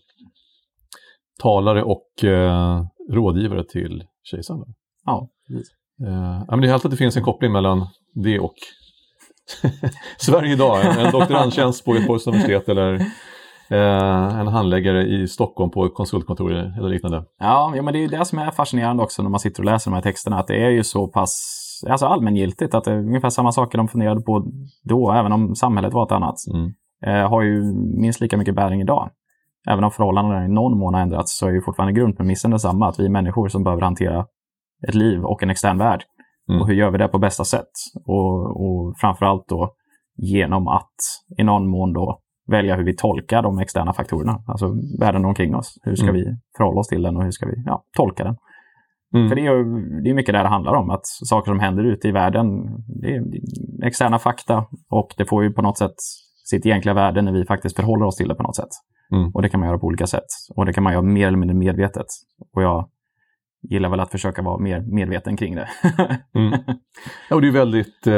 talare och eh, rådgivare till kejsaren. Ja, precis. Eh, men det är helt att det finns en koppling mellan det och Sverige idag. En, en doktorandtjänst på Göteborgs universitet eller eh, en handläggare i Stockholm på ett konsultkontor eller liknande. Ja, ja, men det är det som är fascinerande också när man sitter och läser de här texterna, att det är ju så pass alltså allmängiltigt, att det är ungefär samma saker de funderade på då, även om samhället var ett annat, Mm. eh, har ju minst lika mycket bäring idag. Även om förhållandena i någon mån har ändrats så är ju fortfarande grundpremissen densamma, att vi är människor som behöver hantera ett liv och en extern värld. Mm. Och hur gör vi det på bästa sätt? Och, och framförallt då genom att i någon mån då välja hur vi tolkar de externa faktorerna, alltså världen omkring oss. Hur ska Mm. vi förhålla oss till den och hur ska vi ja, tolka den? Mm. För det är det är mycket det det handlar om, att saker som händer ute i världen, det är det är externa fakta och det får ju på något sätt sitt egentliga värde när vi faktiskt förhåller oss till det på något sätt. Mm. Och det kan man göra på olika sätt. Och det kan man göra mer eller mindre medvetet. Och jag gillar väl att försöka vara mer medveten kring det. Mm. Ja, och det är väldigt, eh,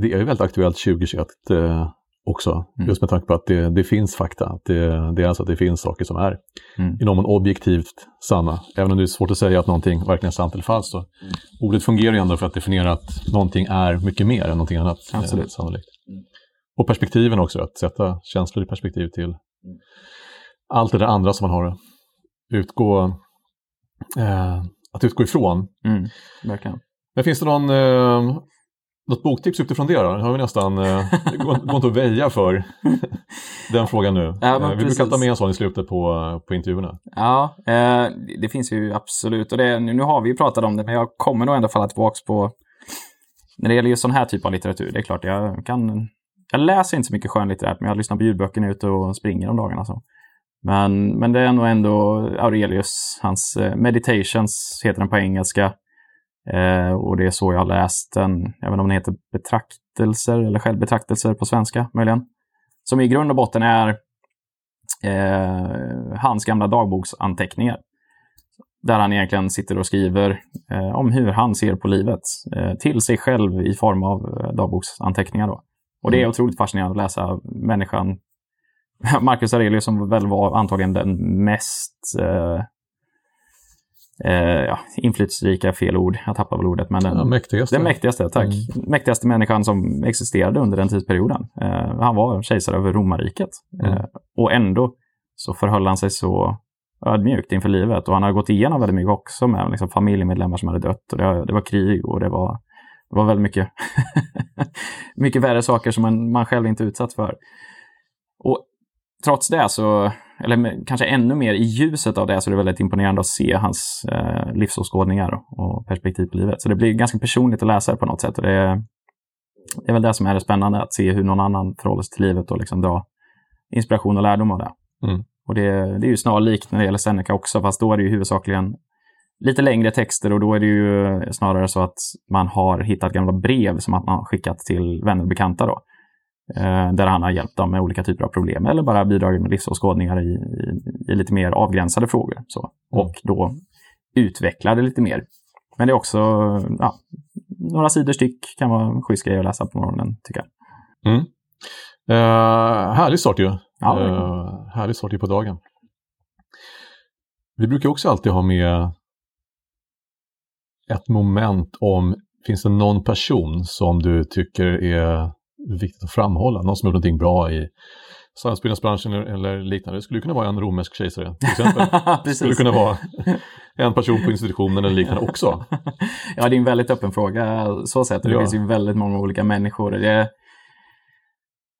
det är väldigt aktuellt 2021 eh, också. Mm. Just med tanke på att det, det finns fakta. Att det, det är alltså att det finns saker som är Mm. i någon objektivt sanna. Även om det är svårt att säga att någonting verkligen är sant eller falskt. Så. Ordet fungerar ju ändå för att definiera att någonting är mycket mer än någonting annat. eh, Absolut. sannolikt. Och perspektiven också, att sätta känslor i perspektiv till allt det där andra som man har utgå, eh, att utgå ifrån. Mm. Verkligen. Men finns det någon, eh, något boktips utifrån det då? Det har vi nästan, eh, går, inte att väja för den frågan nu. Ja, eh, vi brukar ta med en sån i slutet på, på intervjuerna. Ja, eh, det finns ju absolut. Och det, nu nu har vi ju pratat om det, men jag kommer nog ändå falla tillbaka på... När det gäller just sån här typ av litteratur, det är klart jag kan jag läser inte så mycket skönlitterärt, men jag lyssnar på ljudböcker när jag är ute och springer om dagarna. Så. Men, men det är nog ändå Aurelius, hans eh, Meditations heter den på engelska. Eh, och det är så jag har läst den. Jag vet inte om den heter Betraktelser eller Självbetraktelser på svenska möjligen. Som i grund och botten är eh, hans gamla dagboksanteckningar. Där han egentligen sitter och skriver eh, om hur han ser på livet eh, till sig själv i form av eh, dagboksanteckningar. Då. Och det är mm. otroligt fascinerande att läsa människan Marcus Aurelius som väl var antagligen den mest eh, eh, ja, inflytelserika, fel ord, jag tappar väl ordet, men den, ja, mäktigaste. den mäktigaste, tack. Mm. Mäktigaste människan som existerade under den tidsperioden. Eh, han var kejsare över romarriket. Mm. Eh, och ändå så förhöll han sig så ödmjukt inför livet. Och han har gått igenom väldigt mycket också med liksom, familjemedlemmar som hade dött. Och det, det var krig och det var, det var väldigt mycket, mycket värre saker som man, man själv inte utsatt för. Och trots det så, eller kanske ännu mer i ljuset av det, så är det väldigt imponerande att se hans eh, livsåskådningar och perspektiv på livet. Så det blir ganska personligt att läsa det på något sätt. Och det, är, det är väl det som är det spännande, att se hur någon annan förhåller sig till livet och liksom dra inspiration och lärdom av det. Mm. Och det, det är ju snarlikt när det gäller Seneca också, fast då är det ju huvudsakligen lite längre texter och då är det ju snarare så att man har hittat gamla brev som att man har skickat till vänner och bekanta. Då. Eh, där han har hjälpt dem med olika typer av problem eller bara bidragit med livsåskådningar i, i, i lite mer avgränsade frågor. Så. Mm. Och då utveckla det lite mer. Men det är också ja, några sidor styck kan vara en schysst grej att läsa på morgonen tycker jag. Mm. Uh, härlig start ju. Ja, uh, härlig start ju på dagen. Vi brukar också alltid ha med ett moment om, finns det någon person som du tycker är viktigt att framhålla. Någon som gjort någonting bra i samhällsbyggnadsbranschen eller liknande. Det skulle kunna vara en romersk kejsare till exempel. det skulle kunna vara en person på institutionen eller liknande också. ja, det är en väldigt öppen fråga så sett. Det ja. finns ju väldigt många olika människor. Det,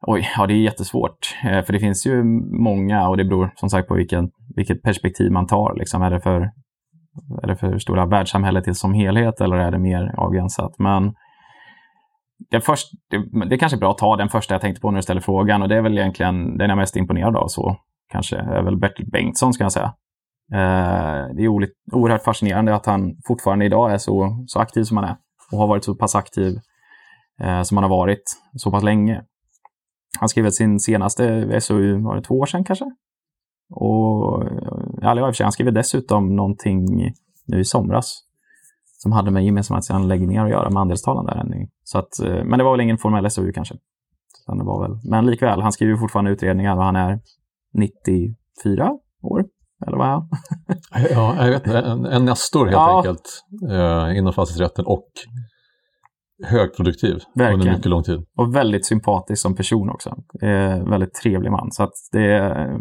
Oj, ja det är jättesvårt. Eh, för det finns ju många och det beror som sagt på vilken, vilket perspektiv man tar. Liksom. Är, det för, är det för stora världssamhället som helhet eller är det mer avgränsat? Men det, först, det, det är kanske är bra att ta den första jag tänkte på när du ställer frågan och det är väl egentligen den jag är mest imponerad av så kanske är väl Bertil Bengtsson ska jag säga. Eh, det är oerhört fascinerande att han fortfarande idag är så, så aktiv som han är och har varit så pass aktiv eh, som han har varit så pass länge. Han skrev sin senaste SOU, var det två år sedan kanske? Och, ja, i och för sig, han skrev dessutom någonting nu i somras som hade med gemensamhetsanläggningar att göra med andelstalen där. Så att, eh, men det var väl ingen formell SOU kanske. Så det var väl, men likväl, han skriver fortfarande utredningar och han är 94 år. Eller vad är han? ja, jag vet inte. En, en nestor helt ja. enkelt eh, inom fastighetsrätten och högproduktiv Verkligen. under mycket lång tid. Och väldigt sympatisk som person också. Eh, väldigt trevlig man. Så att det, är,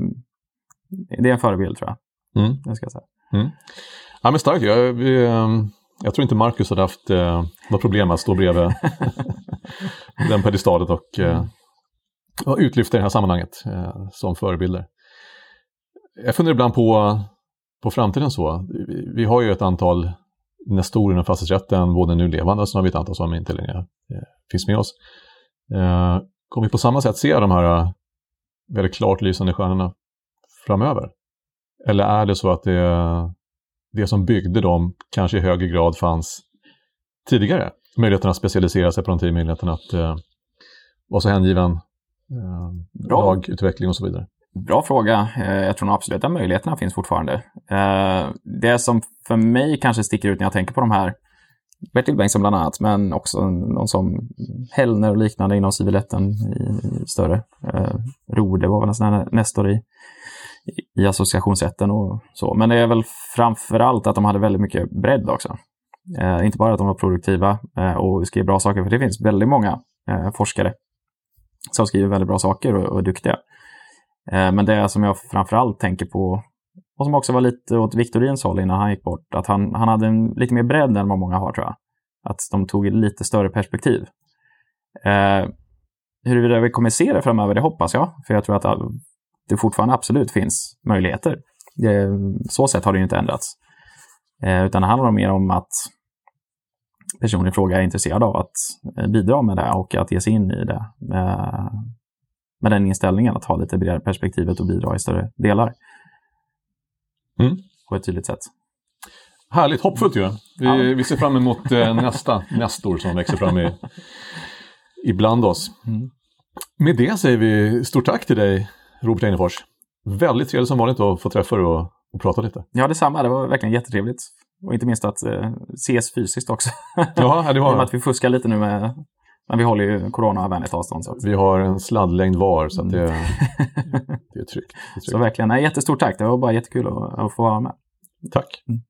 det är en förebild tror jag. Mm. Det ska jag säga. Mm. Ja, men starkt. Jag, ehm, jag tror inte Marcus hade haft eh, något problem att stå bredvid den pedestalet och, eh, och utlyfta i det här sammanhanget eh, som förebilder. Jag funderar ibland på, på framtiden så. Vi, vi har ju ett antal nestorer inom fastighetsrätten, både nu levande och så har vi ett antal som inte längre eh, finns med oss. Eh, kommer vi på samma sätt se de här eh, väldigt klart lysande stjärnorna framöver? Eller är det så att det det som byggde dem kanske i högre grad fanns tidigare. Möjligheten att specialisera sig på någonting, möjligheten att eh, vara så hängiven, eh, lagutveckling och så vidare. Bra fråga. Eh, jag tror nog absolut att möjligheterna finns fortfarande. Eh, det som för mig kanske sticker ut när jag tänker på de här, Bertil Bengtsson bland annat, men också någon som Hellner och liknande inom civiletten i, större. Eh, Rode var väl en sån här nestor i i associationsrätten och så. Men det är väl framför allt att de hade väldigt mycket bredd också. Eh, inte bara att de var produktiva eh, och skrev bra saker, för det finns väldigt många eh, forskare som skriver väldigt bra saker och, och är duktiga. Eh, men det som jag framför allt tänker på, och som också var lite åt Viktorins håll innan han gick bort, att han, han hade en, lite mer bredd än vad många har tror jag. Att de tog lite större perspektiv. Eh, huruvida vi kommer se det framöver, det hoppas jag. För jag tror att det fortfarande absolut finns möjligheter. Det, så sätt har det ju inte ändrats. Eh, utan det handlar mer om att personen i fråga är intresserad av att eh, bidra med det och att ge sig in i det med, med den inställningen att ha lite bredare perspektivet och bidra i större delar. Mm. På ett tydligt sätt. Härligt, hoppfullt ju. Vi, Ja. vi ser fram emot eh, nästa Nestor som växer fram i, ibland oss. Mm. Med det säger vi stort tack till dig, Robert Einefors. Väldigt trevligt som vanligt att få träffa dig och, och prata lite. Ja, detsamma. Det var verkligen jättetrevligt. Och inte minst att eh, ses fysiskt också. Ja, det var, att vi fuskar lite nu med... Men vi håller ju corona och vänligt avstånd. Så, att, vi har en sladdlängd var så det, Mm. det är tryggt. Det så verkligen, nej, jättestort tack. Det var bara jättekul att, att få vara med. Tack. Mm.